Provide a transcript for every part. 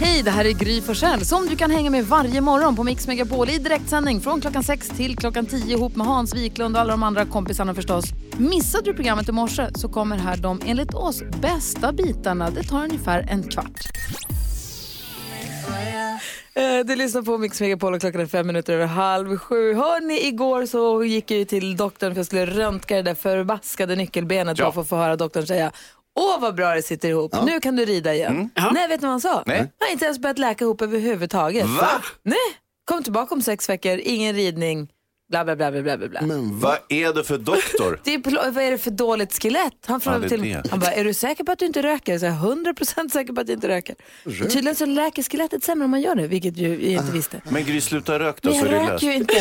Hej, det här är Gry Forssell som du kan hänga med varje morgon på Mix Megapol i direktsändning från klockan 6 till klockan 10 ihop med Hans Wiklund och alla de andra kompisarna förstås. Missade du programmet i morse så kommer här de enligt oss bästa bitarna. Det tar ungefär en kvart. Eh, Du lyssnar på Mix Megapol och klockan är fem minuter över halv sju. Hörni, igår så gick jag ju till doktorn för jag skulle röntga det där förbaskade nyckelbenet Ja. bara för att få höra doktorn säga Åh vad bra det sitter ihop, nu kan du rida igen. Nej, vet ni vad han sa? Nej. Han har inte ens börjat läka ihop överhuvudtaget. Va? Nej, kom tillbaka om sex veckor, ingen ridning, bla bla bla bla bla. bla. Men vad? Är det för doktor? Det är, vad är det för dåligt skelett? Han frågade till det. Han bara, är du säker på att du inte röker? Så jag är 100% säker på att jag inte röker. Tydligen så läker skelettet sämre om man gör det, vilket ju jag inte visste. Men Gry, sluta rök då Men så jag är det röker löst. ju inte.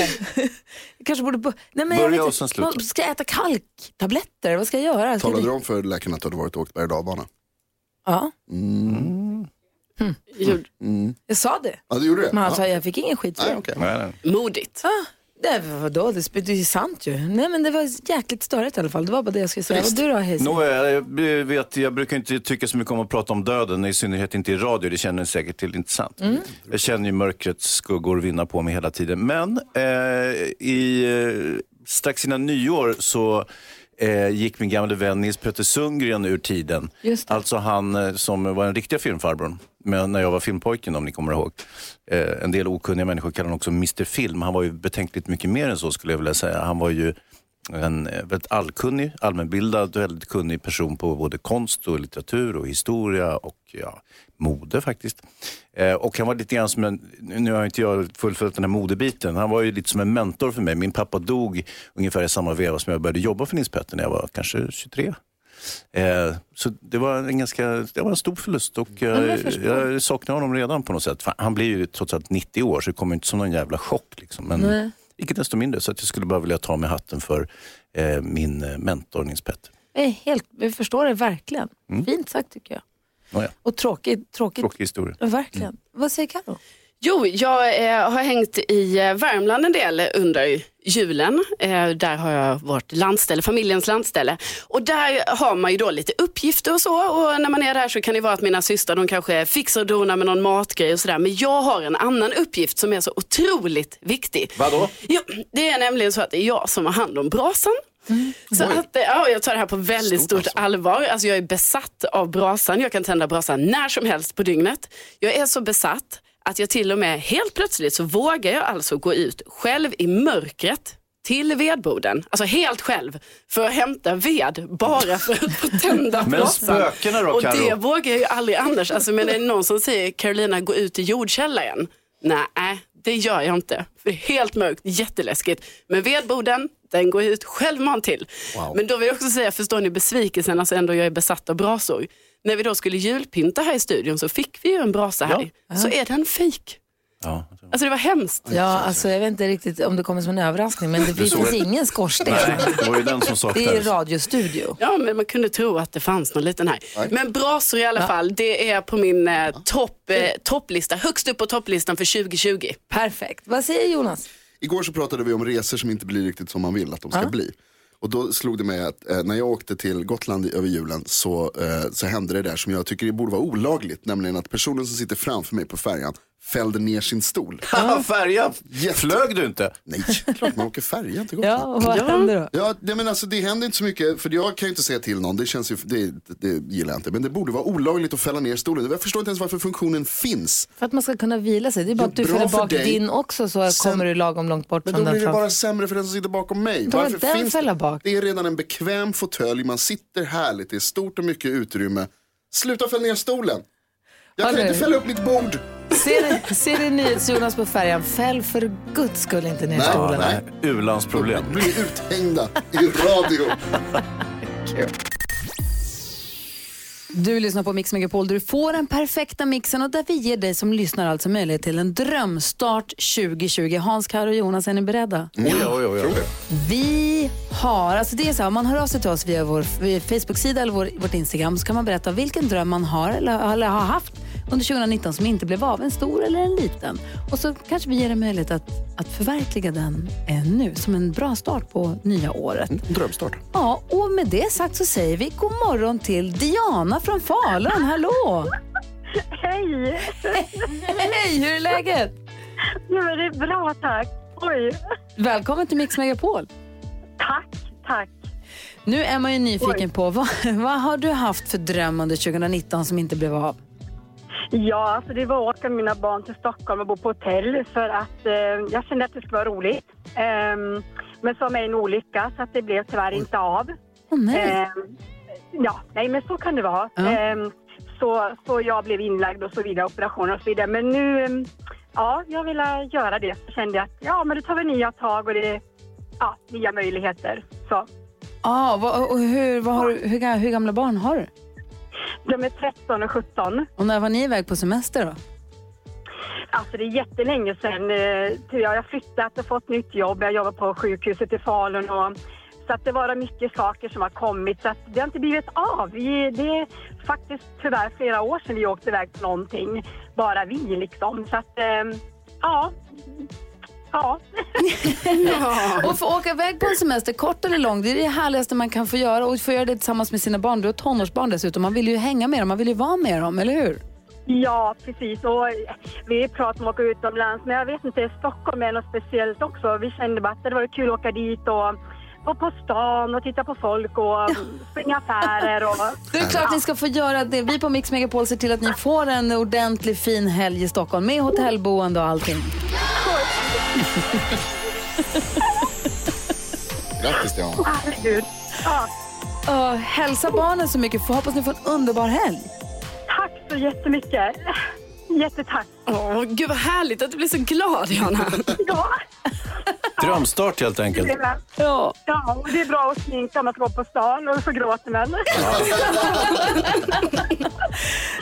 jag kanske borde... bo- Nej, men jag Börja och sen sluta. Man Ska jag äta kalktabletter? Vad ska jag göra? Ska Talade jag... du om för läkarna att du hade varit och åkt berg och dalbana? Ja, Gjorde- jag sa det. Ja, du gjorde det? Men han sa, ja. jag fick ingen skit för Nej, det. nej. Modigt. Ah, det var vadå? Det, är sant ju. Nej men det var jäkligt störigt i alla fall. Det var bara det jag skulle säga. Och du då Hayes? Nå, jag, vet, jag brukar inte tycka så mycket om att prata om döden, i synnerhet inte i radio. Det känner ni säkert till, inte sant? Mm. Jag känner ju mörkrets skuggor vinna på mig hela tiden. Men eh, i, eh, strax innan nyår så eh, gick min gamle vän Nils Petter Sundgren ur tiden. Alltså han eh, som var den riktiga filmfarbrorn, men när jag var filmpojken om ni kommer ihåg. Eh, en del okunniga människor kallar honom också Mr Film. Han var ju betänkligt mycket mer än så skulle jag vilja säga. Han var ju en eh, väldigt allkunnig, allmänbildad, väldigt kunnig person på både konst och litteratur och historia och ja, mode faktiskt. Eh, och han var lite grann som en, nu har inte jag fullföljt den här modebiten, han var ju lite som en mentor för mig. Min pappa dog ungefär i samma veva som jag började jobba för Nils Petter när jag var kanske 23. Eh, så det var en ganska, det var en stor förlust och eh, jag saknar honom redan på något sätt. Han blir ju trots allt 90 år så det kommer inte som någon jävla chock. Liksom. Men Nej. icke desto mindre så att jag skulle bara vilja ta med hatten för eh, min eh, mentor Nils Petter. Jag, helt, jag förstår det verkligen. Fint sagt tycker jag. Nåja, Och tråkigt. tråkigt. tråkig historia. Verkligen. Vad säger Carro? Jo, jag eh, har hängt i eh, Värmland en del under julen. Eh, där har jag vårt landställe, familjens landställe. Och där har man ju då lite uppgifter och så. Och när man är där så kan det vara att mina systrar de kanske fixar och donar med någon matgrej och sådär. Men jag har en annan uppgift som är så otroligt viktig. Vadå? Jo, det är nämligen så att det är jag som har hand om brasan. Så att, eh, ja, jag tar det här på väldigt stort, allvar. Alltså, jag är besatt av brasan. Jag kan tända brasan när som helst på dygnet. Jag är så besatt att jag till och med helt plötsligt så vågar jag alltså gå ut själv i mörkret till vedboden, alltså helt själv, för att hämta ved bara för att få tända Men spökena då, Och det vågar jag ju aldrig annars. Alltså, men är det någon som säger Carolina gå ut i jordkällaren? Nej, det gör jag inte. För det är helt mörkt, jätteläskigt. Men vedboden, den går ut självmant till. Men då vill jag också säga, förstår ni besvikelsen, alltså ändå jag är besatt av brasor. När vi då skulle julpynta här i studion så fick vi ju en brasa här. Så är den fejk. Ja. Alltså det var hemskt. Ja, alltså jag vet inte riktigt om det kommer som en överraskning, men det finns såg- ingen skorsten. Nej, det var ju den som Det är saknades. radiostudio. Ja, men man kunde tro att det fanns någon liten här. Men brasor i alla fall, det är på min eh, topp, eh, topplista, högst upp på topplistan för 2020. Perfekt. Vad säger Jonas? Igår så pratade vi om resor som inte blir riktigt som man vill att de ska bli. Och då slog det mig att eh, när jag åkte till Gotland över julen så, eh, så hände det där som jag tycker det borde vara olagligt. Nämligen att personen som sitter framför mig på färjan fällde ner sin stol. Haha, Färja, Jätte- flög du inte? Nej, klart man åker färja till Gotland. Ja, och vad händer då? Ja, det, men alltså, det händer inte så mycket, för jag kan ju inte säga till någon, det, känns ju, det, det gillar jag inte. Men det borde vara olagligt att fälla ner stolen. Jag förstår inte ens varför funktionen finns. För att man ska kunna vila sig. Det är bara Ja, att du fäller för bak dig. din också så Sen- kommer du lagom långt bort Men från då den blir det bara sämre för den som sitter bakom mig. Då är den fälla bak. Det är redan en bekväm fåtölj, man sitter härligt, det är stort och mycket utrymme. Sluta fälla ner stolen. Jag kan inte fälla upp mitt bord. Ser ser ni NyhetsJonas på färjan, fäll för guds skull inte ner Nej, stolen. nej. U-landsproblem. Blir uthängda i radio. Du lyssnar på Mix Megapol där du får den perfekta mixen och där vi ger dig som lyssnar alltså möjlighet till en drömstart 2020. Hans, Karo och Jonas, är ni beredda? Oj, oj, oj, oj. Vi har, alltså det är så här, om man hör av sig till oss via vår Facebook-sida eller vår, vårt Instagram så kan man berätta vilken dröm man har eller, eller har haft under 2019 som inte blev av, en stor eller en liten. Och så kanske vi ger dig möjlighet att, att förverkliga den eh, nu som en bra start på nya året. Drömstart. Ja, och med det sagt så säger vi god morgon till Diana från Falun. Hallå! Hej! Hej, hur är läget? Jo, men det är bra, tack. Oj. Välkommen till Mix Megapol. Tack, tack. Nu är man ju nyfiken Oj. på vad, vad har du haft för dröm under 2019 som inte blev av? Ja, alltså det var att åka med mina barn till Stockholm och bo på hotell för att eh, jag kände att det skulle vara roligt. Ehm, men så med en olycka så att det blev tyvärr inte av. Åh nej. Ehm, ja, nej men så kan det vara. Ja. Ehm, så, så jag blev inlagd och så vidare, operationer och så vidare. Men nu, ehm, ja, jag ville göra det. Så kände jag att ja, men då tar vi nya tag och det är ja, nya möjligheter. Så. Ah, vad, och hur, vad har, hur, hur gamla barn har du? De är 13 och 17. Och när var ni iväg på semester då? Alltså det är jättelänge sedan. eh, Jag har flyttat och fått nytt jobb. Jag jobbar på sjukhuset i Falun. Och, så att det var mycket saker som har kommit. Så att det har inte blivit av. Vi, det är faktiskt tyvärr flera år sedan vi åkte iväg på någonting. Bara vi liksom. Så att, eh, ja. Ja. Och få åka iväg på en semester, kort eller lång, det är det härligaste man kan få göra. Och få göra det tillsammans med sina barn. Du har tonårsbarn dessutom. Man vill ju hänga med dem, man vill ju vara med dem, eller hur? Ja, precis. Och vi pratar om att åka utomlands, men jag vet inte, Stockholm är något speciellt också. Vi kände bara att det var kul att åka dit och vara på stan och titta på folk och springa affärer. Och... Det är klart ni ska få göra det. Vi på Mix Megapol ser till att ni får en ordentlig fin helg i Stockholm med hotellboende och allting. Grattis Diana. Herregud. Ja, Och hälsa barnen så mycket. Får hoppas ni får en underbar helg. tack så jättemycket. Jättetack. Åh, gud vad härligt att du blir så glad, Johanna. Ja, Drömstart helt enkelt. det är, Ja. ja, och det är bra att sminka man ska gå på stan och så gråter man.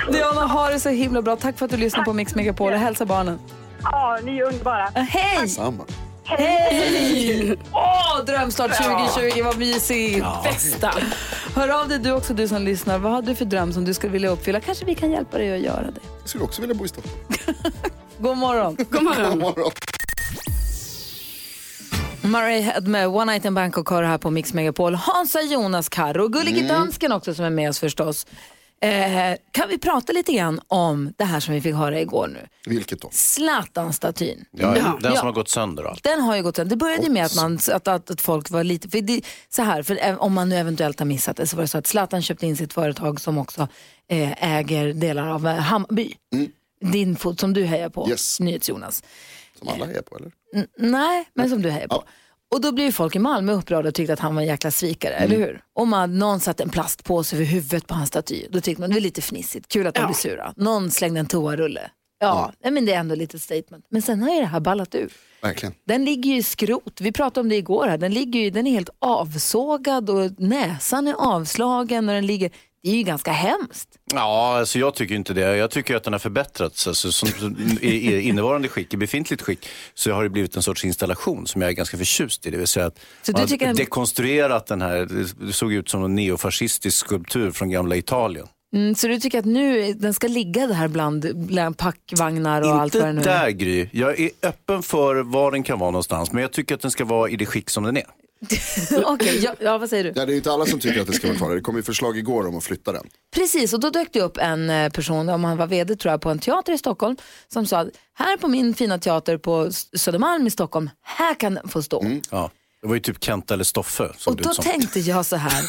Diana, ha det så himla bra. Tack för att du lyssnar på Mix Megapol och hälsa barnen. Ja, ni är underbara. Hej! Samma. Hej! Åh, drömstart 2020, vad mysigt. Bästa. Hör av dig du också, du som lyssnar. Vad har du för dröm som du skulle vilja uppfylla? Kanske vi kan hjälpa dig att göra det. Jag skulle också vilja bo i Stockholm. God morgon. God morgon. God morgon. Murray Head med One Night in Bangkok har här på Mix Megapol. Hansa Jonas Karro och Gullige Dansken också som är med oss förstås. Eh, kan vi prata lite grann om det här som vi fick höra igår nu? Vilket då? Zlatan-statyn. Ja, Ja. den Ja. som har gått sönder allt. Den har ju gått sönder. Det började ju med att, man, att, att, att folk var lite, för det, så här, för om man nu eventuellt har missat det så var det så att Zlatan köpte in sitt företag som också eh, äger delar av eh, Hammarby. Din fot som du hejar på, Yes. NyhetsJonas. Som alla är på eller? N- nej, men som du hejar på. Och då blev folk i Malmö upprörda och tyckte att han var en jäkla svikare, eller hur? Och man, någon satte en plastpåse över huvudet på hans staty. Då tyckte man det var lite fnissigt, kul att de Ja. blir sura. Någon slängde en toarulle. Ja, nej, men det är ändå lite statement. Men sen har ju det här ballat ur. Verkligen. Den ligger ju i skrot. Vi pratade om det igår. Här. Den, ligger ju, den är helt avsågad och näsan är avslagen. Och den ligger, det är ju ganska hemskt. Ja, alltså jag tycker inte det. Jag tycker att den har förbättrats. Alltså, som, i, innevarande skick, i befintligt skick, så har det blivit en sorts installation som jag är ganska förtjust i. Det vill säga att Så man har dekonstruerat den här, det- såg ut som en neofascistisk skulptur från gamla Italien. Mm, så du tycker att nu den ska ligga där bland, bland packvagnar och allt vad det Inte nu är? där Gry. Jag är öppen för var den kan vara någonstans, men jag tycker att den ska vara i det skick som den är. Okej, ja, ja, vad säger du? Ja, det är ju inte alla som tycker att det ska vara kvar. Det kom ju förslag igår om att flytta den. Precis, och då dök det upp en eh, person, om han var vd tror jag, på en teater i Stockholm som sa att här på min fina teater på Södermalm i Stockholm, här kan den få stå. Ja. Det var ju typ Kent eller Stoffe. Såg Och då som. tänkte jag så här,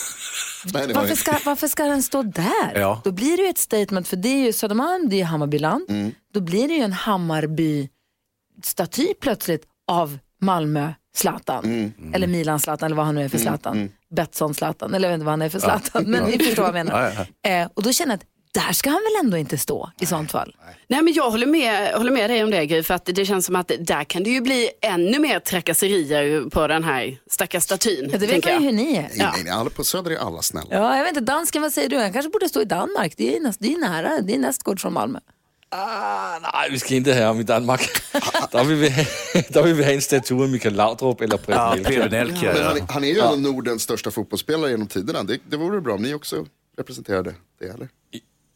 Nej, varför ska, varför ska den stå där? Ja. Då blir det ju ett statement, för det är ju Södermalm, det är Hammarbyland. Då blir det ju en Hammarby-staty plötsligt av Malmö Zlatan. Eller Milan Zlatan, eller vad han nu är för Zlatan. Betsson Zlatan, eller jag vet inte vad han är för Zlatan. Men ni förstår vad jag menar. Ja, ja, Eh, och då känner jag att där ska han väl ändå inte stå i sånt fall. Nej men jag håller med, håller med dig om det Gry, för att det känns som att där kan det ju bli ännu mer trakasserier på den här stackars statyn. Ja, det vet man ju hur ni är. Nej, nej, nej, på Söder är alla snälla. Ja, jag vet inte, dansken, vad säger du? Han kanske borde stå i Danmark. Det är, näst, det är nära, det är nästgård från Malmö. Ah, nej, vi ska inte ham i Danmark. der, vil vi have, der vil vi have en statue af Michael Laudrup eller Ja. Preben. Men han, Ja. är- han är ju av Nordens största fotbollsspelare genom tiderna. Det, det vore bra om ni också representerade det, eller?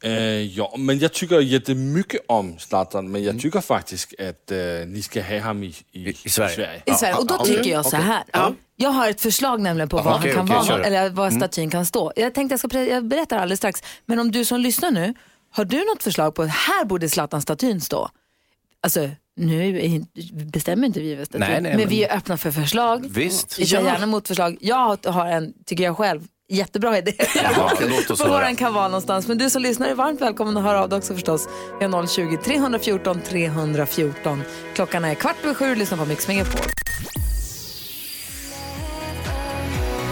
Øh, jo, men jeg tycker jättemycket om Zlatan, men jag tycker faktiskt att øh, ni ska ha ham i, i, I Sverige. I Sverige. Och då tycker jag så här. Jag har ett förslag nämligen på han kan okej, vara, eller vad statyn kan stå. Jag tänkte jag ska jag berättar alldeles strax. Men om du som lyssnar nu Har du något förslag på här borde Zlatan-statyn stå? Alltså, nu är, bestämmer inte vi Nej, nej, men, men- vi är öppna för förslag. Visst. Vi tar Ja. gärna emot förslag. Jag har en, tycker jag själv, jättebra idé. Ja, var den kan vara någonstans. Men du som lyssnar är varmt välkommen att höra av dig också förstås. Vi har 020 314 314. Klockan är kvart över sju och lyssnar på Mix Megapol.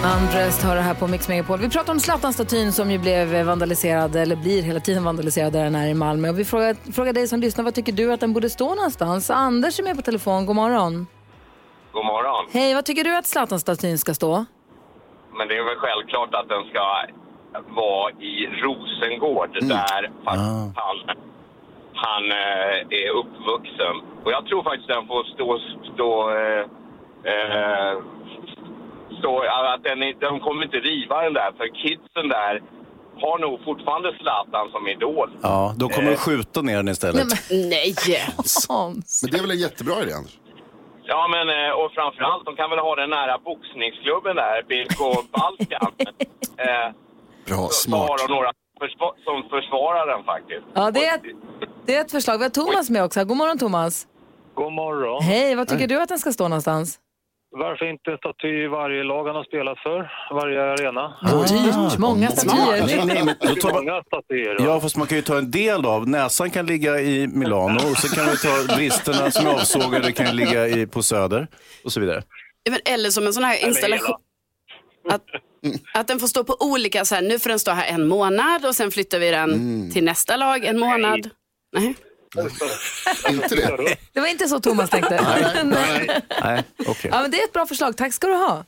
Undressed har det här på Mix Megapol. Vi pratar om Zlatan-statyn som ju blev vandaliserad, eller blir hela tiden vandaliserad där den är i Malmö. Och vi frågar, frågar dig som lyssnar, vad tycker du att den borde stå någonstans? Anders är med på telefon, god morgon. God morgon. Hej, vad tycker du att Zlatan-statyn ska stå? Men det är väl självklart att den ska vara i Rosengård där faktiskt han, han eh, är uppvuxen. Och jag tror faktiskt den får stå... stå eh, eh, stå att den, de kommer inte riva den där, för kidsen där har nog fortfarande Zlatan som idol. Ja, då kommer du skjuta ner den istället. Nej. Hans. Men det är väl en jättebra idé Anders? Ja, men eh, och framförallt, de kan väl ha den nära boxningsklubben där, BK Balkan. eh, Bra, så smart. har de några försva- som försvarar den faktiskt. Ja, det är, det är ett förslag. Vi har Thomas med också. God morgon Thomas. God morgon. Hej, vad tycker du att den ska stå någonstans? Varför inte en staty i varje lag han har spelat för? Varje arena? Dyrt, många statyer. Nej, nej, men då tar man... Många statyer. va? Ja, fast man kan ju ta en del av. Näsan kan ligga i Milano och så kan vi ta bristerna som är avsågade kan ligga i, på Söder och så vidare. Ja, men Eller som en sån här installation. Att, att den får stå på olika, så här, nu får den stå här en månad och sen flyttar vi den till nästa lag en månad. Nej. Inte det? Det var inte så Thomas tänkte. Nej. Nej, okej. Ja, men det är ett bra förslag. Tack ska du ha.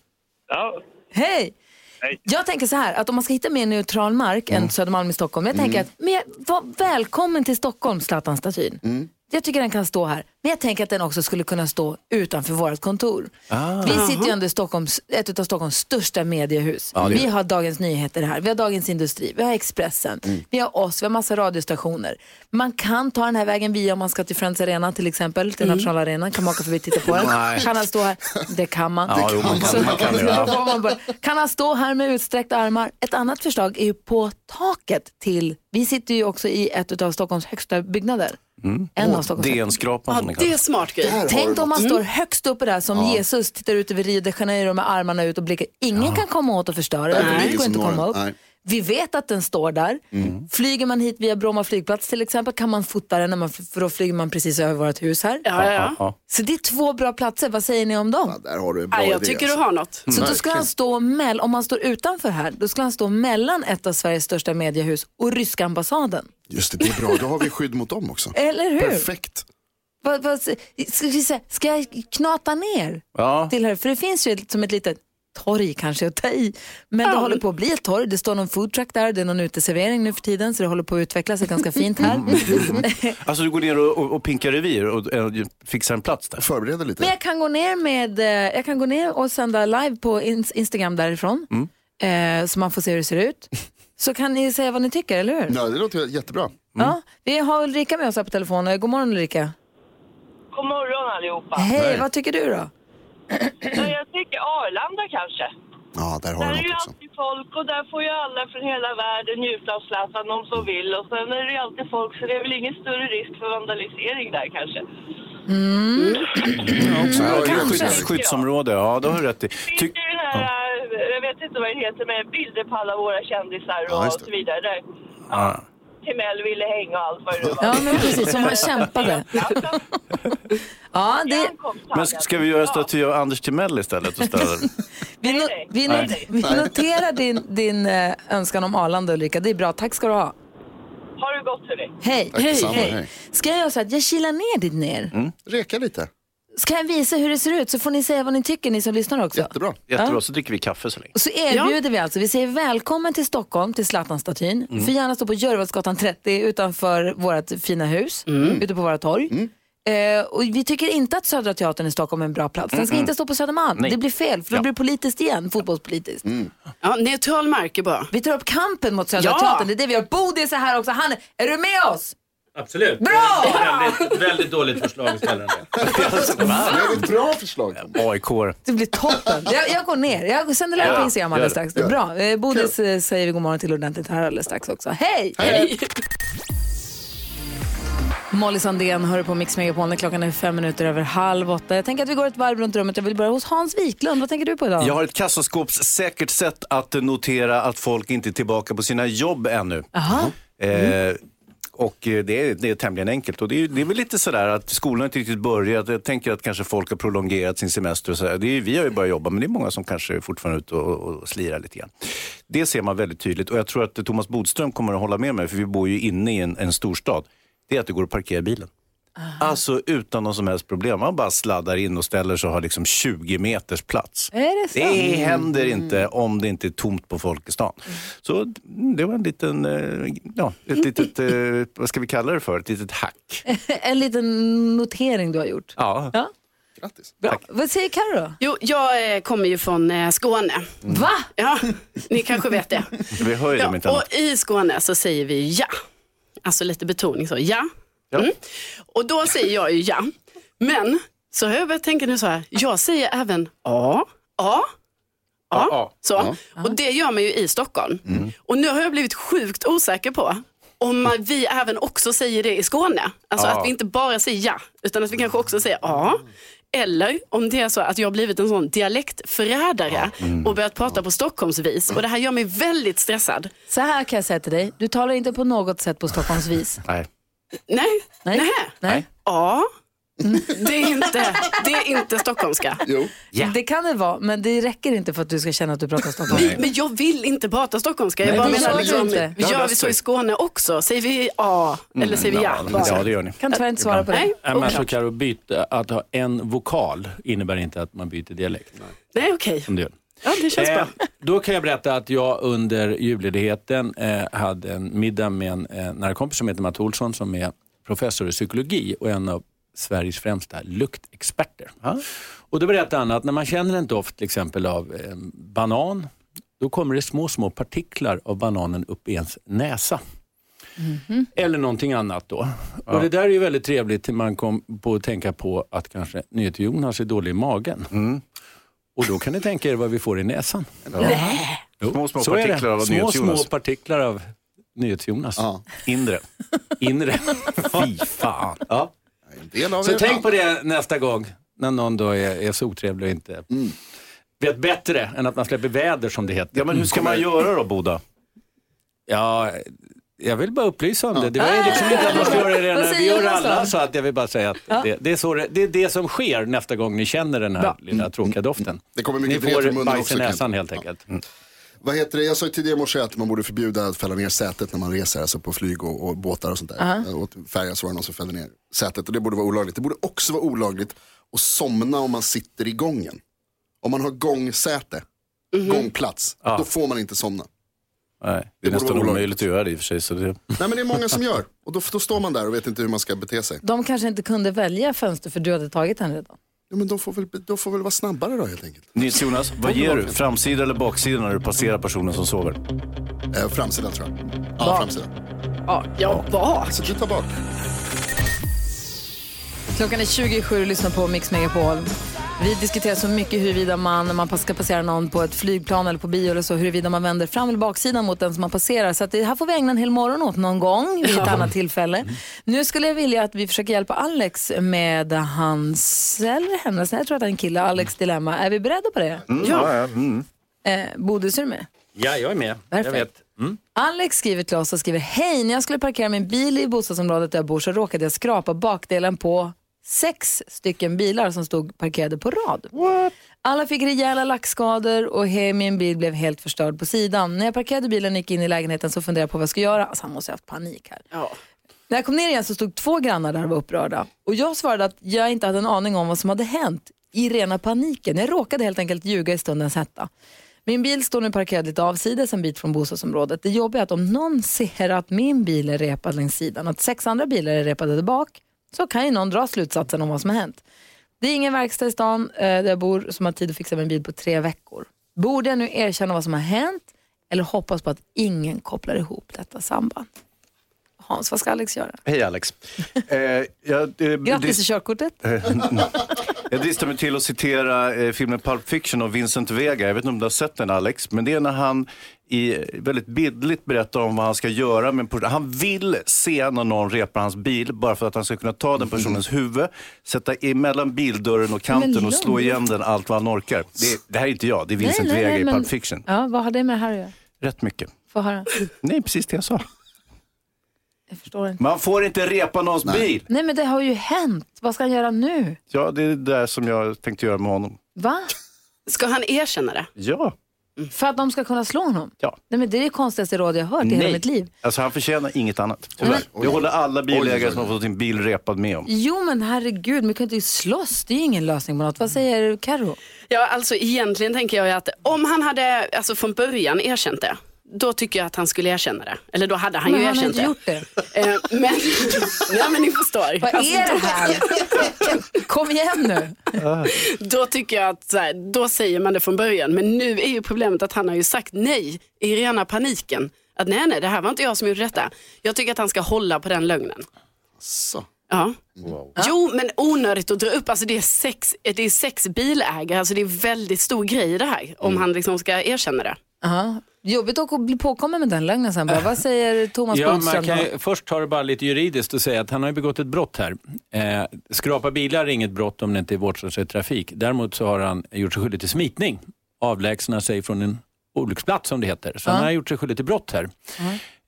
Ja, Hej! Hej. Jag tänker så här, att om man ska hitta mer neutral mark än Södermalm i Stockholm. Jag tänker att, men, var välkommen till Stockholm, Zlatan-statyn. Jag tycker den kan stå här. Men jag tänker att den också skulle kunna stå utanför vårt kontor. Vi sitter ju ändå i Stockholms, ett av Stockholms största mediehus. Är vi har Dagens Nyheter här, vi har Dagens Industri, vi har Expressen, vi har oss, vi har massa radiostationer. Man kan ta den här vägen via om man ska till Friends Arena till exempel, till nationalarenan. Kan man åka förbi och titta på den. Kan han stå här? Det kan man. Ja. Så. Kan han stå här med utsträckta armar? Ett annat förslag är ju på taket till, vi sitter ju också i ett av Stockholms högsta byggnader. En av Stockholms. DN-skrapan Ja, det är smart grej. Tänk om man står högst uppe där som Jesus tittar ut över Rio de Janeiro med armarna ut och blickar. Ingen kan komma åt och förstöra dit går inte att komma upp. Nej. Vi vet att den står där. Flyger man hit via Bromma flygplats till exempel kan man fota den, när man, för då flyger man precis över vårt hus här. Ja, ja, ja. Så det är två bra platser, vad säger ni om dem? Ja, där har du en bra Ja, jag idé. tycker du alltså. har något. Så då skulle Verkligen. han stå mell, om man står utanför här, då skulle han stå mellan ett av Sveriges största mediehus och ryska ambassaden. Just det, det är bra. Då har vi skydd mot dem också. Eller hur? Perfekt. Ska, ska jag knata ner Ja. till här? För det finns ju som ett litet torg kanske att ta i. Men det håller på att bli ett torg. Det står någon foodtruck där, det är någon uteservering nu för tiden så det håller på att utveckla sig ganska fint här. Alltså du går ner och, och, och pinkar revir och, och fixar en plats där. Förbereda lite. Men jag kan gå ner med, eh, jag kan gå ner och sända live på ins- Instagram därifrån. Eh, så man får se hur det ser ut. Så kan ni säga vad ni tycker, eller hur? Ja, det låter jättebra. Ja, vi har Ulrika med oss här på telefon. Eh, God morgon Ulrika. God morgon allihopa. Hej, vad tycker du då? Ja, Jag tycker Arlanda kanske. Ja, där har Där du är ju också. alltid folk och där får ju alla från hela världen njuta av Zlatan om så vill. Och sen är det ju alltid folk så det är väl ingen större risk för vandalisering där kanske. Ja, det är kanske. skydds, skyddsområde, ja det har du rätt i. Det finns Ty, ju den här, eh, jag vet inte vad det heter, med bilder på alla våra kändisar Ja, och just det. så vidare. Där ja. Timell ville hänga och allt vad det var. Ja, men precis, som han kämpade. Ja, det, Men ska vi göra staty av Anders Timell istället? Och vi, no, vi, not, vi noterar din, din eh, önskan om Arlanda Ulrika. Det är bra, tack ska du ha. Ha det gott hörni. Hej, Tack detsamma, hej. Ska jag göra så att jag kilar ner dit ner? Reka lite. Ska jag visa hur det ser ut så får ni säga vad ni tycker ni som lyssnar också. Jättebra. Jättebra, så dricker vi kaffe så länge. Och så erbjuder vi alltså, vi säger välkommen till Stockholm, till Zlatan-statyn. Mm. Får gärna stå på Görvaldsgatan 30 utanför vårt fina hus, Mm. ute på våra torg. Eh, och vi tycker inte att Södra Teatern i Stockholm är en bra plats. Den ska inte stå på Södermalm. Nej. Det blir fel, för då Ja. blir det politiskt igen, fotbollspolitiskt. Ja, neutral mark är bra. Vi tar upp kampen mot Södra Ja. Teatern, det är det vi gör. Bodis är här också. Han, är du med oss? Absolut. Bra! Väldigt, väldigt dåligt förslag att ställa det. Det är ett bra förslag. AIK. Det blir toppen. Jag, jag går ner. Jag sänder live på Instagram alldeles det. strax. Bra. Eh, Bodis eh, säger vi god morgon till ordentligt här alldeles strax också. Hej! Molly Sandén hör på Mix Megapol när klockan är fem minuter över halv åtta. Jag tänker att vi går ett varv runt rummet. Jag vill börja hos Hans Wiklund. Vad tänker du på idag? Jag har ett kassaskåpssäkert sätt att notera att folk inte är tillbaka på sina jobb ännu. Aha. Eh, och eh, det är, det är tämligen enkelt. Och det är, det är väl lite sådär att skolan inte riktigt börjat. Jag tänker att kanske folk har prolongerat sin semester. Och sådär. Det är, vi har ju börjat jobba, men det är många som kanske är fortfarande är ute och, och slirar lite grann. Det ser man väldigt tydligt. Och jag tror att Thomas Bodström kommer att hålla med mig, för vi bor ju inne i en, en storstad. Det är att det går att parkera bilen. Alltså utan någon som helst problem. Man bara sladdar in och ställer sig och har liksom 20 meters plats. Är det så? Det händer inte om det inte är tomt på folk i stan. Så det var en liten, eh, ja, ett litet, eh, vad ska vi kalla det för? Ett litet hack. en liten notering du har gjort. Ja. Ja. Grattis. Bra. Vad säger Carro då? Jo, jag eh, kommer ju från Skåne. Va? Ja, ni kanske vet det. Vi hör ju Ja, inte annat. och i Skåne så säger vi ja. Alltså lite betoning så, ja. Ja. Mm. Och då säger jag ju ja. Men så har jag börjat tänka nu så här, jag säger även ja, ja, ja. Så. Och det gör man ju i Stockholm. Och nu har jag blivit sjukt osäker på om man, vi även också säger det i Skåne. Alltså att vi inte bara säger ja, utan att vi kanske också säger ja. Eller om det är så att jag har blivit en sån dialektförrädare och börjat prata på Stockholmsvis. Och det här gör mig väldigt stressad. Så här kan jag säga till dig. Du talar inte på något sätt på Stockholmsvis. Nej. Nej, Nej. nej. Nej. Ja, det är inte, det är inte stockholmska. Jo. Det kan det vara, men det räcker inte för att du ska känna att du pratar stockholmska. Men jag vill inte prata stockholmska. Jag Nej, bara det menar, gör liksom, inte. Ja, gör vi så i Skåne också? Säger vi ja eller säger vi ja? Ja, bara? ja, det gör ni. Kan tyvärr inte svara på det. Nej, Nej, men oklart. Karo, byta, att ha en vokal innebär inte att man byter dialekt. Nej, okej. Gör. Ja, det känns Eh, bra. då kan jag berätta att jag under julledigheten eh, hade en middag med en eh, nära kompis som heter Matt Olsson som är professor i psykologi och en av Sveriges främsta luktexperter. Och då berättade han att när man känner en doft till exempel av eh, banan, då kommer det små, små partiklar av bananen upp i ens näsa. Eller någonting annat då. Och det där är ju väldigt trevligt till man kom på att tänka på att kanske NyhetsJonas är dålig i magen. Och då kan ni tänka er vad vi får i näsan. Jo, Små, små så partiklar av Små, små partiklar av NyhetsJonas. Ja. Inre. Inre. Fy fan. Ja. En del av Så tänk på det nästa gång när någon då är, är så otrevlig och inte vet bättre än att man släpper väder som det heter. Ja, men hur ska man göra då, Boda? Ja, jag vill bara upplysa om det. Det var ju liksom inte att man ska göra det redan. Vi gör alla, så att jag vill bara säga att det, det, är så det, det är det som sker nästa gång ni känner den här Bra. lilla tråkiga doften. Det kommer Ni mycket från får munnen bajs i näsan helt enkelt. Vad heter det? Jag sa ju tidigare i morse att man borde förbjuda att fälla ner sätet när man reser, alltså på flyg och, och båtar och sånt där. Och färja så var det någon som fällde ner sätet och det borde vara olagligt. Det borde också vara olagligt att somna om man sitter i gången. Om man har gångsäte, gångplats, då får man inte somna. Nej, det är Det nästan omöjligt att göra det i och för sig. Så det... Nej men det är många som gör. Och då, då står man där och vet inte hur man ska bete sig. De kanske inte kunde välja fönster för du hade tagit den redan. Ja, men de får, väl, de får väl vara snabbare då helt enkelt. Nils Jonas, vad ger du? Framsida eller baksida när du passerar personen som sover? Eh, framsidan tror jag. Ja, framsidan. Ja, ja bak. Så du tar bak. Klockan är 27 och lyssnar på Mix Megapol. Vi diskuterar så mycket huruvida man, när man ska passera någon på ett flygplan eller på bio eller så, huruvida man vänder fram eller baksidan mot den som man passerar. Så att det här får vi ägna en hel morgon åt någon gång vid ett annat tillfälle. Nu skulle jag vilja att vi försöker hjälpa Alex med hans, eller hennes, jag tror att det är en kille, Alex dilemma. Är vi beredda på det? Ja. ja mm. Eh, Bodis, är du med? Ja, jag är med. Perfekt. Jag vet. Mm. Alex skriver till oss och skriver Hej, när jag skulle parkera min bil i bostadsområdet där jag bor så råkade jag skrapa bakdelen på sex stycken bilar som stod parkerade på rad. Alla fick rejäla lackskador och min bil blev helt förstörd på sidan. När jag parkerade bilen och gick in i lägenheten så funderade jag på vad jag skulle göra. Alltså, han måste ha haft panik här. Ja. När jag kom ner igen så stod två grannar där och var upprörda. Och jag svarade att jag inte hade en aning om vad som hade hänt i rena paniken. Jag råkade helt enkelt ljuga i stundens hetta. Min bil står nu parkerad lite avsides en bit från bostadsområdet. Det jobbiga är att om någon ser att min bil är repad längs sidan att sex andra bilar är repade där bak så kan ju någon dra slutsatsen om vad som har hänt. Det är ingen verkstad i stan eh, där jag bor som har tid att fixa min bil på tre veckor. Borde jag nu erkänna vad som har hänt eller hoppas på att ingen kopplar ihop detta samband? Hans, vad ska Alex göra? Hej Alex. Eh, jag, eh, Grattis till körkortet. Jag dristar mig till att citera eh, filmen Pulp Fiction av Vincent Vega. Jag vet inte om du har sett den Alex, men det är när han i, väldigt bildligt berättar om vad han ska göra. med en person. han vill se när någon repar hans bil bara för att han ska kunna ta den personens huvud, sätta emellan bildörren och kanten och slå igen den allt vad han orkar. Det, det här är inte jag, det är Vincent nej, Vega nej, i men- Pulp Fiction. Ja, vad har det med det här att göra? Rätt mycket. Få höra. Nej, precis det jag sa. Jag förstår inte. Man får inte repa någons bil. Nej, men det har ju hänt. Vad ska han göra nu? Ja, det är det där som jag tänkte göra med honom. Va? Ska han erkänna det? Ja. För att de ska kunna slå honom? Ja. Nej, men det är det konstigaste råd jag har hört i hela mitt liv. Alltså han förtjänar inget annat. Tyvärr. Det håller alla bilägare som har fått sin bil repad med om. Jo, men herregud, man kan inte slåss. Det är ju ingen lösning på något. Vad säger Karo? Ja, alltså egentligen tänker jag ju att om han hade alltså från början erkänt det, då tycker jag att han skulle erkänna det. Eller då hade han Men ju han har erkänt inte det. gjort det. Eh, men, ja, men ni förstår. Vad Alltså, är det här? Kom igen nu. Då tycker jag att så här, då säger man det från början. Men nu är ju problemet att han har ju sagt nej i rena paniken. Att nej, nej, det här var inte jag som gjorde detta. Jag tycker att han ska hålla på den lögnen. Så. Ja. Jo, men onödigt att dra upp. Alltså det, är sex, det är sex bilägare, alltså det är väldigt stor grej det här. Om Mm. han liksom ska erkänna det. Aha. Jobbigt att bli påkommen med den lögnen sen bara. Vad säger Thomas Ja, Bodström? man kan först ta det bara lite juridiskt och säga att han har ju begått ett brott här. Eh, skrapa bilar är inget brott om det inte är vårdslöshet trafik. Däremot så har han gjort sig skyldig till smitning. Avlägsna sig från en olycksplats som det heter. Så han har gjort sig skyldig till brott här.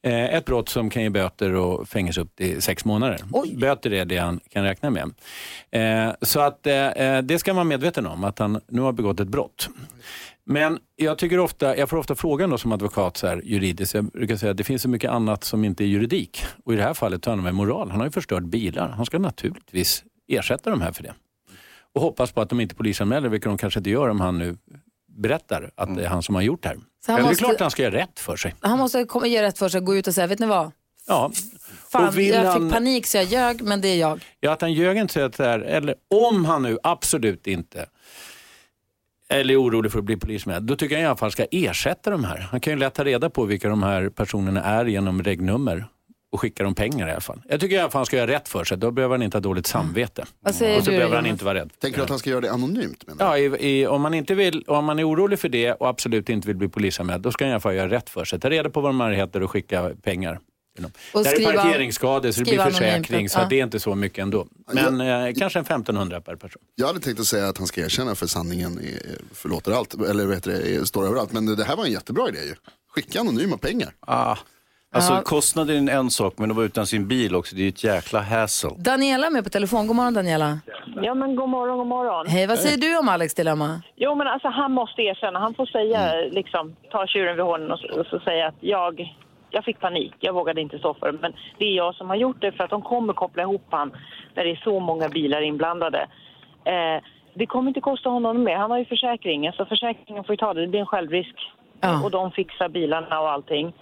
Eh, ett brott som kan ge böter och fängelse upp till sex månader. Böter är det han kan räkna med. Eh, så att eh, eh, det ska man vara medveten om, att han nu har begått ett brott. Men jag, tycker ofta, jag får ofta frågan då som advokat så här, juridiskt, jag brukar säga att det finns så mycket annat som inte är juridik. Och i det här fallet tar han med moral. Han har ju förstört bilar. Han ska naturligtvis ersätta de här för det. Och hoppas på att de inte polisanmäler, vilket de kanske inte gör om han nu berättar att det är han som har gjort det här. Så han måste- Det är klart han ska göra rätt för sig. Han måste komma, göra rätt för sig, gå ut och säga, vet ni vad? Ja. Fan, jag han- fick panik så jag ljög, men det är jag. Ja, att han ljög inte så att det här, eller om han nu absolut inte eller är orolig för att bli polisman, då tycker jag i alla fall ska ersätta de här. Han kan ju lätt ta reda på vilka de här personerna är genom regnummer och skicka dem pengar i alla fall. Jag tycker i alla fall han ska göra rätt för sig, då behöver han inte ha dåligt samvete. Vad säger och så du, behöver han inte vara rädd. Tänker du att han ska göra det anonymt? Menar Ja, i, i, om, man inte vill, om man är orolig för det och absolut inte vill bli polisanmäld, då ska han i alla fall göra rätt för sig. Ta reda på vad de här heter och skicka pengar. Dem. Och det här skriva- är parkeringsskador så det blir skriva anonymt, försäkring, så det är inte så mycket ändå. Men eh, kanske en 1500 per person. Jag hade tänkt att säga att han ska erkänna för sanningen är, förlåter allt, eller vad heter det, är- står överallt. Men det här var en jättebra idé ju. Skicka anonyma pengar. Ah. Alltså Ja. kostnaden är en sak, men att vara utan sin bil också, det är ju ett jäkla hassle. Daniela är med på telefon. God morgon Daniela. Ja, men god morgon, god morgon. Hej, vad säger du om Alex dilemma? Jo, men alltså han måste erkänna. Han får säga, liksom, ta tjuren vid hornen och, så- och så säga att jag, jag fick panik. Jag vågade inte stå för det. Men det är jag som har gjort det för att de kommer koppla ihop han när det är så många bilar inblandade. Eh, det kommer inte kosta honom mer. Han har ju försäkring. Så försäkringen får ju ta det. Det blir en självrisk. Och de fixar bilarna och allting.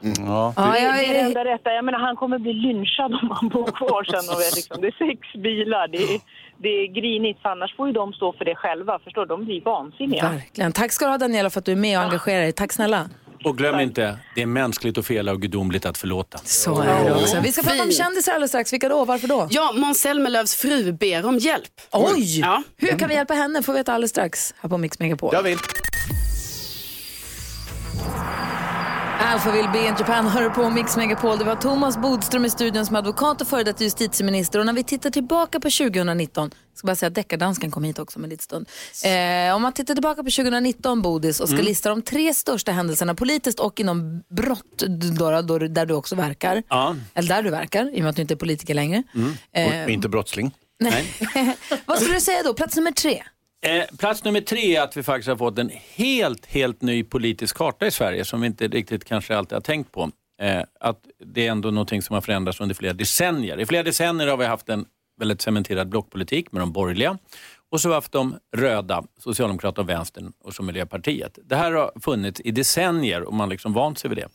Ja. Ja, det, jag det är det är- enda rätta. Jag menar, han kommer bli lynchad om han bor kvar sen. Och vet, liksom, det är sex bilar. Det är, det är grinigt, för annars får ju de stå för det själva. Förstår du? De blir vansinniga. Verkligen. Tack ska du ha Daniela för att du är med och engagerar dig. Tack snälla. Och glöm inte, det är mänskligt att fela och gudomligt att förlåta. Så är det också. Vi ska prata om kändisar alldeles strax. Vilka då? Varför då? Ja, Måns Zelmerlöws fru ber om hjälp. Oj! Ja. Hur kan vi hjälpa henne? får vi veta alldeles strax här på Mix Megapol. Jag vill. Alphaville Be in Japan hör på Mix Megapol. Det var Thomas Bodström i studion som advokat och före detta justitieminister. Och när vi tittar tillbaka på 2019, jag ska bara säga att deckardansken kom hit också om en liten stund. Eh, om man tittar tillbaka på 2019, Bodis, och ska Mm. lista de tre största händelserna politiskt och inom brott, då, då, där du också verkar. Ja. Eller där du verkar, i och med att du inte är politiker längre. Mm. Eh, Och inte brottsling. Nej. Vad skulle du säga då? Plats nummer tre? Eh, plats nummer tre är att vi faktiskt har fått en helt, helt ny politisk karta i Sverige som vi inte riktigt kanske alltid har tänkt på. Eh, att det är ändå någonting som har förändrats under flera decennier. I flera decennier har vi haft en väldigt cementerad blockpolitik med de borgerliga och så har vi haft de röda, Socialdemokraterna och Vänstern och så Miljöpartiet. Det här har funnits i decennier och man har liksom vant sig vid det.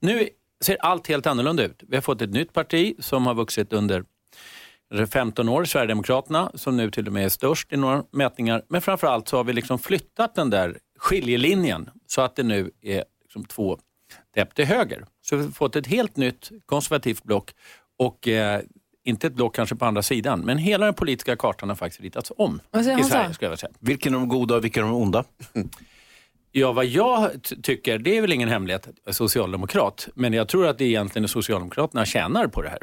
Nu ser allt helt annorlunda ut. Vi har fått ett nytt parti som har vuxit under 15 år, Sverigedemokraterna, som nu till och med är störst i några mätningar. Men framförallt så har vi liksom flyttat den där skiljelinjen så att det nu är liksom två täpp till höger Så vi har fått ett helt nytt konservativt block och eh, inte ett block kanske på andra sidan, men hela den politiska kartan har faktiskt ritats om i Sverige. så? Ska jag säga. Vilka är de goda och vilka är de onda? Ja, vad jag tycker, det är väl ingen hemlighet, socialdemokrat. Men jag tror att det egentligen är Socialdemokraterna tjänar på det här.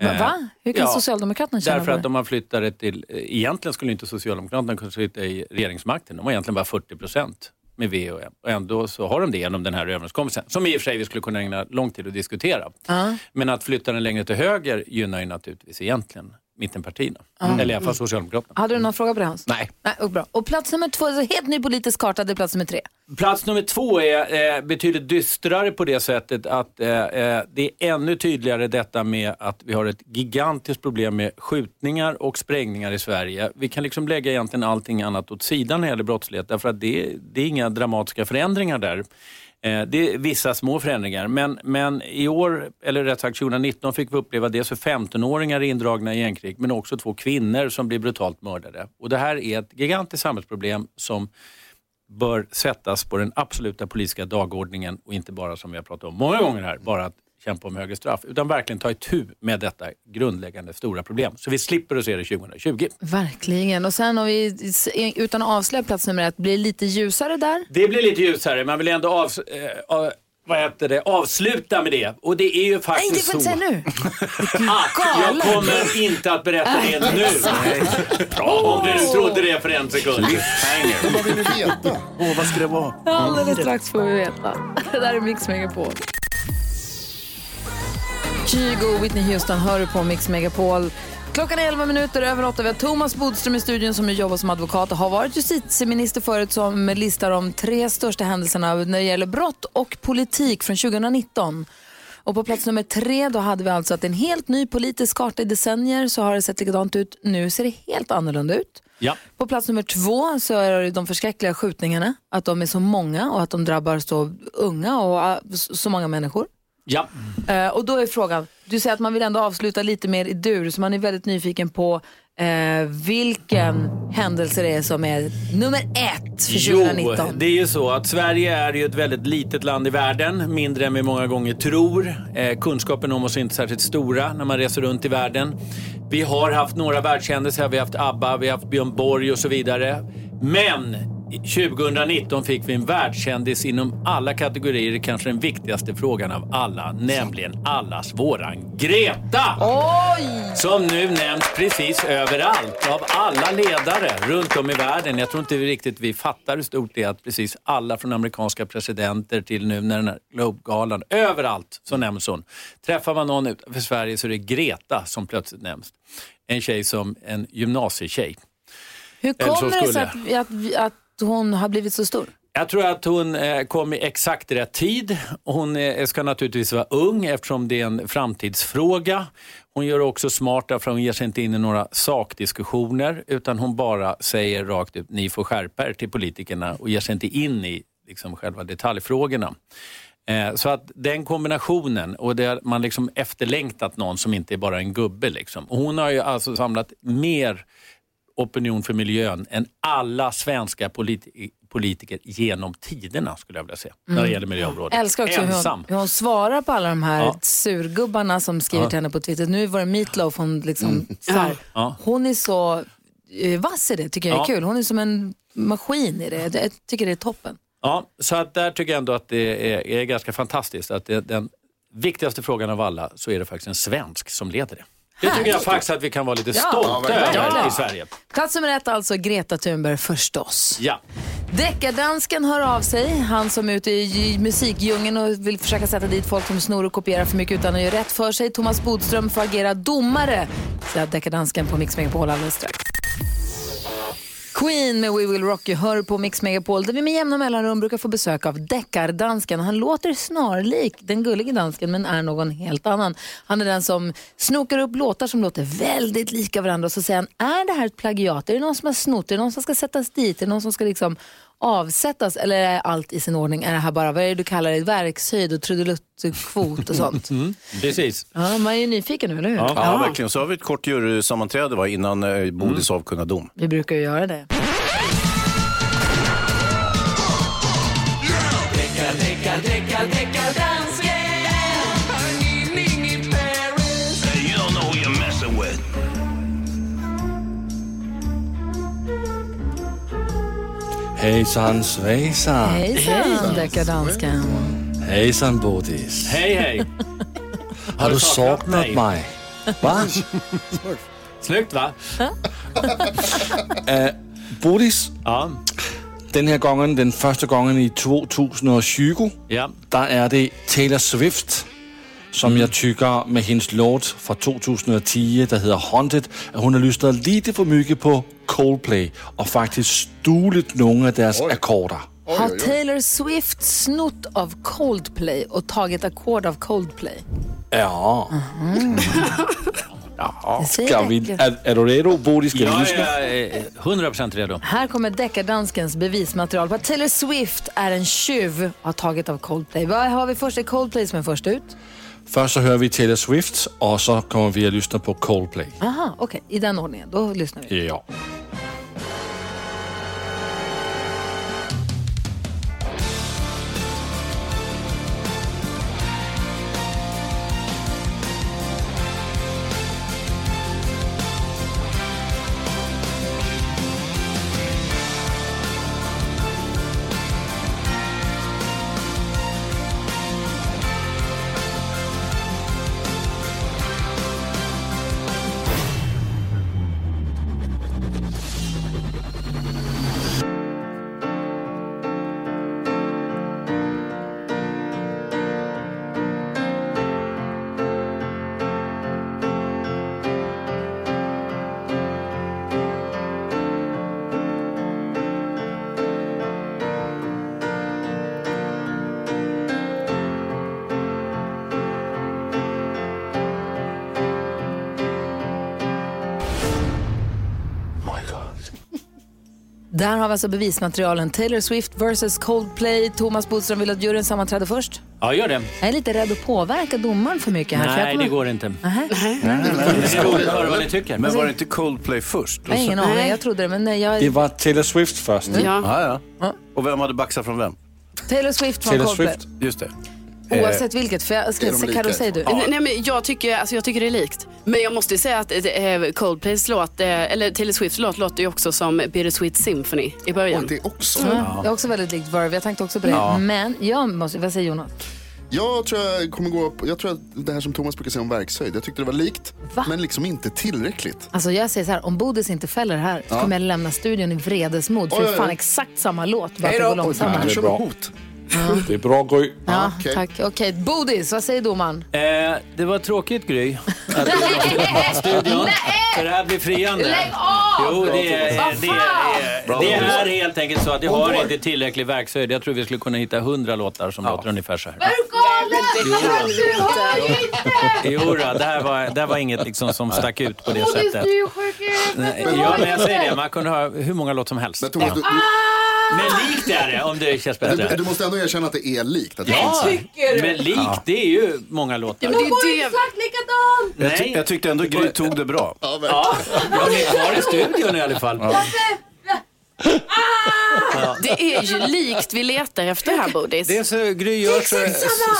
Va? Eh? Hur kan Socialdemokraterna tjäna Därför att det? om man flyttar det till, eh, egentligen skulle inte Socialdemokraterna kunna sitta i regeringsmakten. De har egentligen bara 40 procent med V och M. Och ändå så har de det genom den här överenskommelsen. Som i och för sig vi skulle kunna ägna lång tid att diskutera. Ja. Men att flytta den längre till höger gynnar ju naturligtvis egentligen mittenpartierna. Ja. Eller i alla fall Socialdemokraterna. Hade du någon fråga på det Hans? Nej. Nej och bra. Och plats nummer två, så helt ny politisk karta, det är plats nummer tre. Plats nummer två är eh, betydligt dystrare på det sättet att eh, eh, det är ännu tydligare detta med att vi har ett gigantiskt problem med skjutningar och sprängningar i Sverige. Vi kan liksom lägga egentligen allting annat åt sidan när det gäller brottslighet därför att det, det är inga dramatiska förändringar där. Eh, Det är vissa små förändringar, men, men i år, eller rätt sagt 2019, fick vi uppleva dels hur 15-åringar är indragna i gängkrig, men också två kvinnor som blir brutalt mördade. Och det här är ett gigantiskt samhällsproblem som bör sättas på den absoluta politiska dagordningen och inte bara som vi har pratat om många gånger här, bara att kämpa om högre straff, utan verkligen ta itu med detta grundläggande stora problem. Så vi slipper att se det 2020. Verkligen. Och sen har vi, utan att avslöja plats nummer ett, blir det lite ljusare där. Det blir lite ljusare, man vill ändå av, eh, av, vad heter det, avsluta med det. Och det är ju Nej, faktiskt det får så inte säga nu. att jag kommer inte att berätta det nu. Bra, om du trodde det för en sekund. Vad vill du veta? Åh, vad ska det vara? Alldeles strax får vi veta. Det där är Mix Megapol. Kygo och Whitney Houston hör du på Mix Megapol. Klockan är 11 minuter över 8. Vi har Thomas Bodström i studion som jobbar som advokat och har varit justitieminister förut som listar de tre största händelserna när det gäller brott och politik från 2019. Och på plats nummer tre då hade vi alltså att en helt ny politisk karta i decennier så har det sett likadant ut. Nu ser det helt annorlunda ut. Ja. På plats nummer två så är det de förskräckliga skjutningarna, att de är så många och att de drabbar så unga och äh, så många människor. Ja. Eh, och då är frågan, du säger att man vill ändå avsluta lite mer i dur, så man är väldigt nyfiken på eh, vilken händelse det är som är nummer ett för 2019. Jo, det är ju så att Sverige är ju ett väldigt litet land i världen, mindre än vi många gånger tror. Eh, kunskapen om oss är inte särskilt stora när man reser runt i världen. Vi har haft några världshändelser, vi har haft ABBA, vi har haft Björn Borg och så vidare. Men 2019 fick vi en världskändis inom alla kategorier, kanske den viktigaste frågan av alla, nämligen allas våran Greta! Oj! Som nu nämns precis överallt av alla ledare runt om i världen. Jag tror inte riktigt vi fattar hur stort det är att precis alla från amerikanska presidenter till nu när den här Globe-galan, överallt så nämns hon. Träffar man någon utanför Sverige så är det Greta som plötsligt nämns. En tjej som en gymnasietjej. Hur kommer det sig att, att, att hon har blivit så stor? Jag tror att hon eh, kom i exakt rätt tid. Hon eh, ska naturligtvis vara ung eftersom det är en framtidsfråga. Hon gör också smart därför hon ger sig inte in i några sakdiskussioner utan hon bara säger rakt ut ni får skärpa er till politikerna och ger sig inte in i liksom, själva detaljfrågorna. Eh, så att den kombinationen och det har man liksom efterlängtat någon som inte är bara en gubbe. Liksom. Hon har ju alltså samlat mer opinion för miljön än alla svenska politi- politiker genom tiderna skulle jag vilja säga. När det gäller miljöområdet. Jag älskar också hur Ensam. hon, hur hon svarar på alla de här Ja. surgubbarna som skriver Ja. till henne på Twitter. Nu var det Meatloaf hon liksom... Så här, Ja. Hon är så eh, vass i det, tycker jag är kul. Hon är som en maskin i det. Jag tycker det är toppen. Ja, så att där tycker jag ändå att det är, är ganska fantastiskt att det, den viktigaste frågan av alla så är det faktiskt en svensk som leder det. Det tycker jag faktiskt att vi kan vara lite stolta över i Sverige. Plats nummer ett alltså Greta Thunberg förstås. Ja. Deckardansken hör av sig. Han som är ute i musikdjungeln och vill försöka sätta dit folk som snor och kopierar för mycket utan att göra rätt för sig. Thomas Bodström får agera domare. Jag Deckardansken på Mix Megapol alldeles strax. Queen med We Will Rock You hör på Mix Megapol där vi med jämna mellanrum brukar få besök av deckardansken. Han låter snarlik den gullige dansken men är någon helt annan. Han är den som snokar upp låtar som låter väldigt lika varandra och så säger han, är det här ett plagiat? Är det någon som har snott? Är det någon som ska sättas dit? Är det någon som ska liksom avsättas? Eller är allt i sin ordning? Är det här bara, vad är det du kallar det, verkshöjd och trudeluttkvot och sånt? Mm. Precis. Ja, man är ju nyfiken nu, eller hur? Ja, ja, verkligen. Så har vi ett kort jurysammanträde va, innan eh, Bodis avkunna dom. Vi brukar ju göra det. Hejsan svejsan. Hejsan, deckardansken. Hejsan Bodis. Hej, hej. Har du saknat mig? mig? Va? Snyggt va? Eh, Bodis, Ja. den här gången, den första gången i 2020, ja. där är det Taylor Swift som jag tycker med hennes låt från 2010, der hedder Haunted, att hon har lyssnat lite för mycket på Coldplay och faktiskt stulit några av deras ackorder. Har Taylor Swift snott av Coldplay och tagit ackord av Coldplay? Ja. Säger Ska vi, är, är du redo Bodis? Ska vi Jag är eh, 100% redo. Här kommer deckardanskens bevismaterial på att Taylor Swift är en tjuv och har tagit av Coldplay. Vad har vi först? Är Coldplay som är först ut. Först så hör vi Taylor Swift och så kommer vi att lyssna på Coldplay. Aha, okej. I den ordningen. Då lyssnar vi. Ja. Där har vi alltså bevismaterialen. Taylor Swift versus Coldplay. Thomas Bodström vill att juryn sammanträder först. Ja, gör det. Jag är lite rädd att påverka domaren för mycket här. för jag Nej, kommer- det går inte. Det är roligt att höra vad ni tycker. Men var det inte Coldplay först? Har ingen aning, jag trodde det. Men nej, jag... Det var Taylor Swift först. Ja, ja. Och vem hade baxat från vem? Taylor Swift från Taylor Coldplay. Swift. Just det. Oavsett vilket. För jag, ska, Är? Karo, säg du. Nej, nej, men jag, tycker, alltså, jag tycker det är likt. Men jag måste ju säga att eh, Coldplays låt, eh, eller Taylor Swifts låt låter ju också som Bittersweet Symphony i början. Och det också. Ja. Det är också väldigt likt Verve. Jag tänkte också på det. Ja. Men jag måste, vad säger Jonas? Jag tror jag kommer gå upp, jag tror att det här som Thomas brukar säga om verkshöjd, jag tyckte det var likt, Va? men liksom inte tillräckligt. Alltså jag säger så här, om Bodis inte fäller det här så kommer jag lämna studion i vredesmod. För det är fan exakt samma låt, bara att det går långsammare. Du är. Det är bra Gry. Ja, okej. tack. Okej, Bodis, vad säger domaren? Eh, det var tråkigt Gry att du måste lämna studion. För det här blir friande. Lägg av! Jo, det är, Vad det, fan! är, det är helt enkelt så att jag har inte tillräcklig verkshöjd. Jag tror vi skulle kunna hitta hundra låtar som låter ungefär så här. Jo, då, det här var, det här var inget liksom som stack ut på det sättet. Nej, Ja, men jag säger det. Man kunde ha hur många låtar som helst. Men Thomas, du, Men likt är det, om det känns du, du, bättre. du måste ändå erkänna att det är likt. Att det Ja, finns- men likt, det är ju många låtar. Men det är det. Jag, ty- Nej. jag tyckte ändå Gry tog det bra. Ja, verkligen. Ja, jag är kvar i studion i alla fall. Det är ju likt vi letar efter här Bodis. Det är så Gry gör så,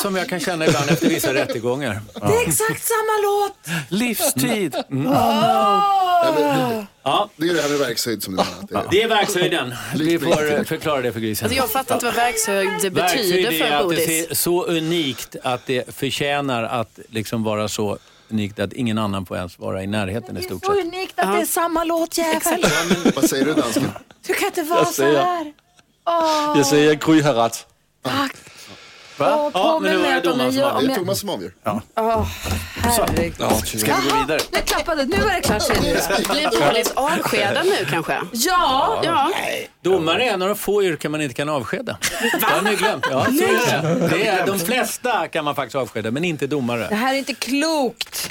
som jag kan känna ibland efter vissa rättegångar. Det är exakt samma låt! Livstid! Mm. Ja, men- Ja, Det är det här med verkshöjd som du menar. det är. det är verkshöjden. Vi får förklara det för grisen. Alltså jag fattar inte vad verkshöjd Verkshöjd betyder är för att det Bodis. ser så unikt att det förtjänar att liksom vara så unikt att ingen annan får ens vara i närheten i stort Så sett. unikt att det är samma låt, jävel. Vad säger du dansken? Du kan inte vara så här. Jag säger att Gry har rätt. Tack. Va? Ja, men nu var det domaren som Det avgjorde. är Thomas som avgör. Herregud. Ska vi gå vidare? Nu klappade Nu var det klart, du. Blir Bodis avskedad nu kanske? Ja! Ja. Domare är en av de få yrken man inte kan avskeda. Det har ni glömt. Ja, så är det. det är, de flesta kan man faktiskt avskeda, men inte Det domare. här är inte klokt.